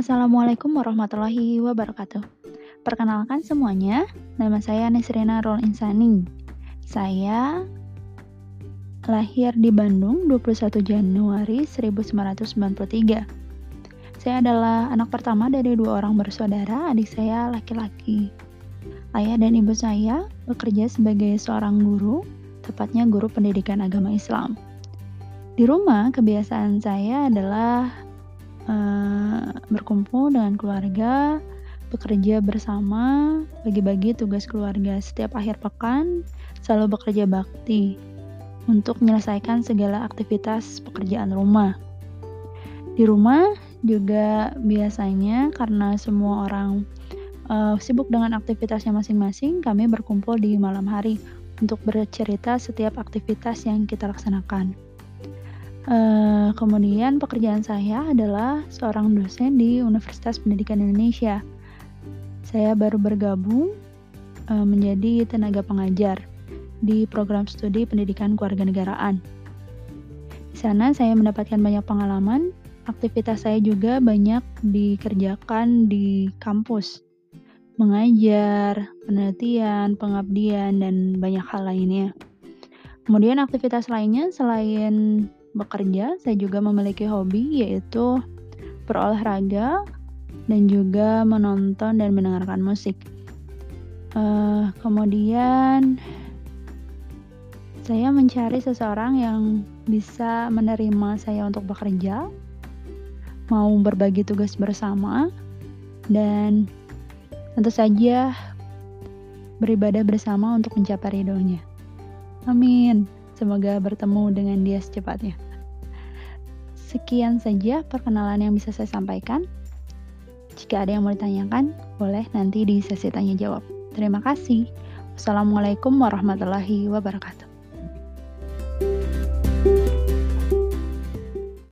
Assalamualaikum warahmatullahi wabarakatuh. Perkenalkan semuanya, nama saya Nesrina Rol Insani. Saya lahir di Bandung 21 Januari 1993. Saya adalah anak pertama dari dua orang bersaudara, adik saya laki-laki. Ayah dan ibu saya bekerja sebagai seorang guru, tepatnya guru pendidikan agama Islam. Di rumah, kebiasaan saya adalah berkumpul dengan keluarga, bekerja bersama, bagi-bagi tugas keluarga setiap akhir pekan, selalu bekerja bakti untuk menyelesaikan segala aktivitas pekerjaan rumah. Di rumah juga biasanya karena semua orang uh, sibuk dengan aktivitasnya masing-masing, kami berkumpul di malam hari untuk bercerita setiap aktivitas yang kita laksanakan. Uh, kemudian pekerjaan saya adalah seorang dosen di Universitas Pendidikan Indonesia. Saya baru bergabung uh, menjadi tenaga pengajar di program studi pendidikan kewarganegaraan. Di sana saya mendapatkan banyak pengalaman. Aktivitas saya juga banyak dikerjakan di kampus, mengajar, penelitian, pengabdian, dan banyak hal lainnya. Kemudian aktivitas lainnya selain bekerja, saya juga memiliki hobi yaitu berolahraga dan juga menonton dan mendengarkan musik. Uh, kemudian saya mencari seseorang yang bisa menerima saya untuk bekerja, mau berbagi tugas bersama, dan tentu saja beribadah bersama untuk mencapai ridhonya. Amin. Semoga bertemu dengan dia secepatnya. Sekian saja perkenalan yang bisa saya sampaikan. Jika ada yang mau ditanyakan, boleh nanti di sesi tanya jawab. Terima kasih. Wassalamualaikum warahmatullahi wabarakatuh.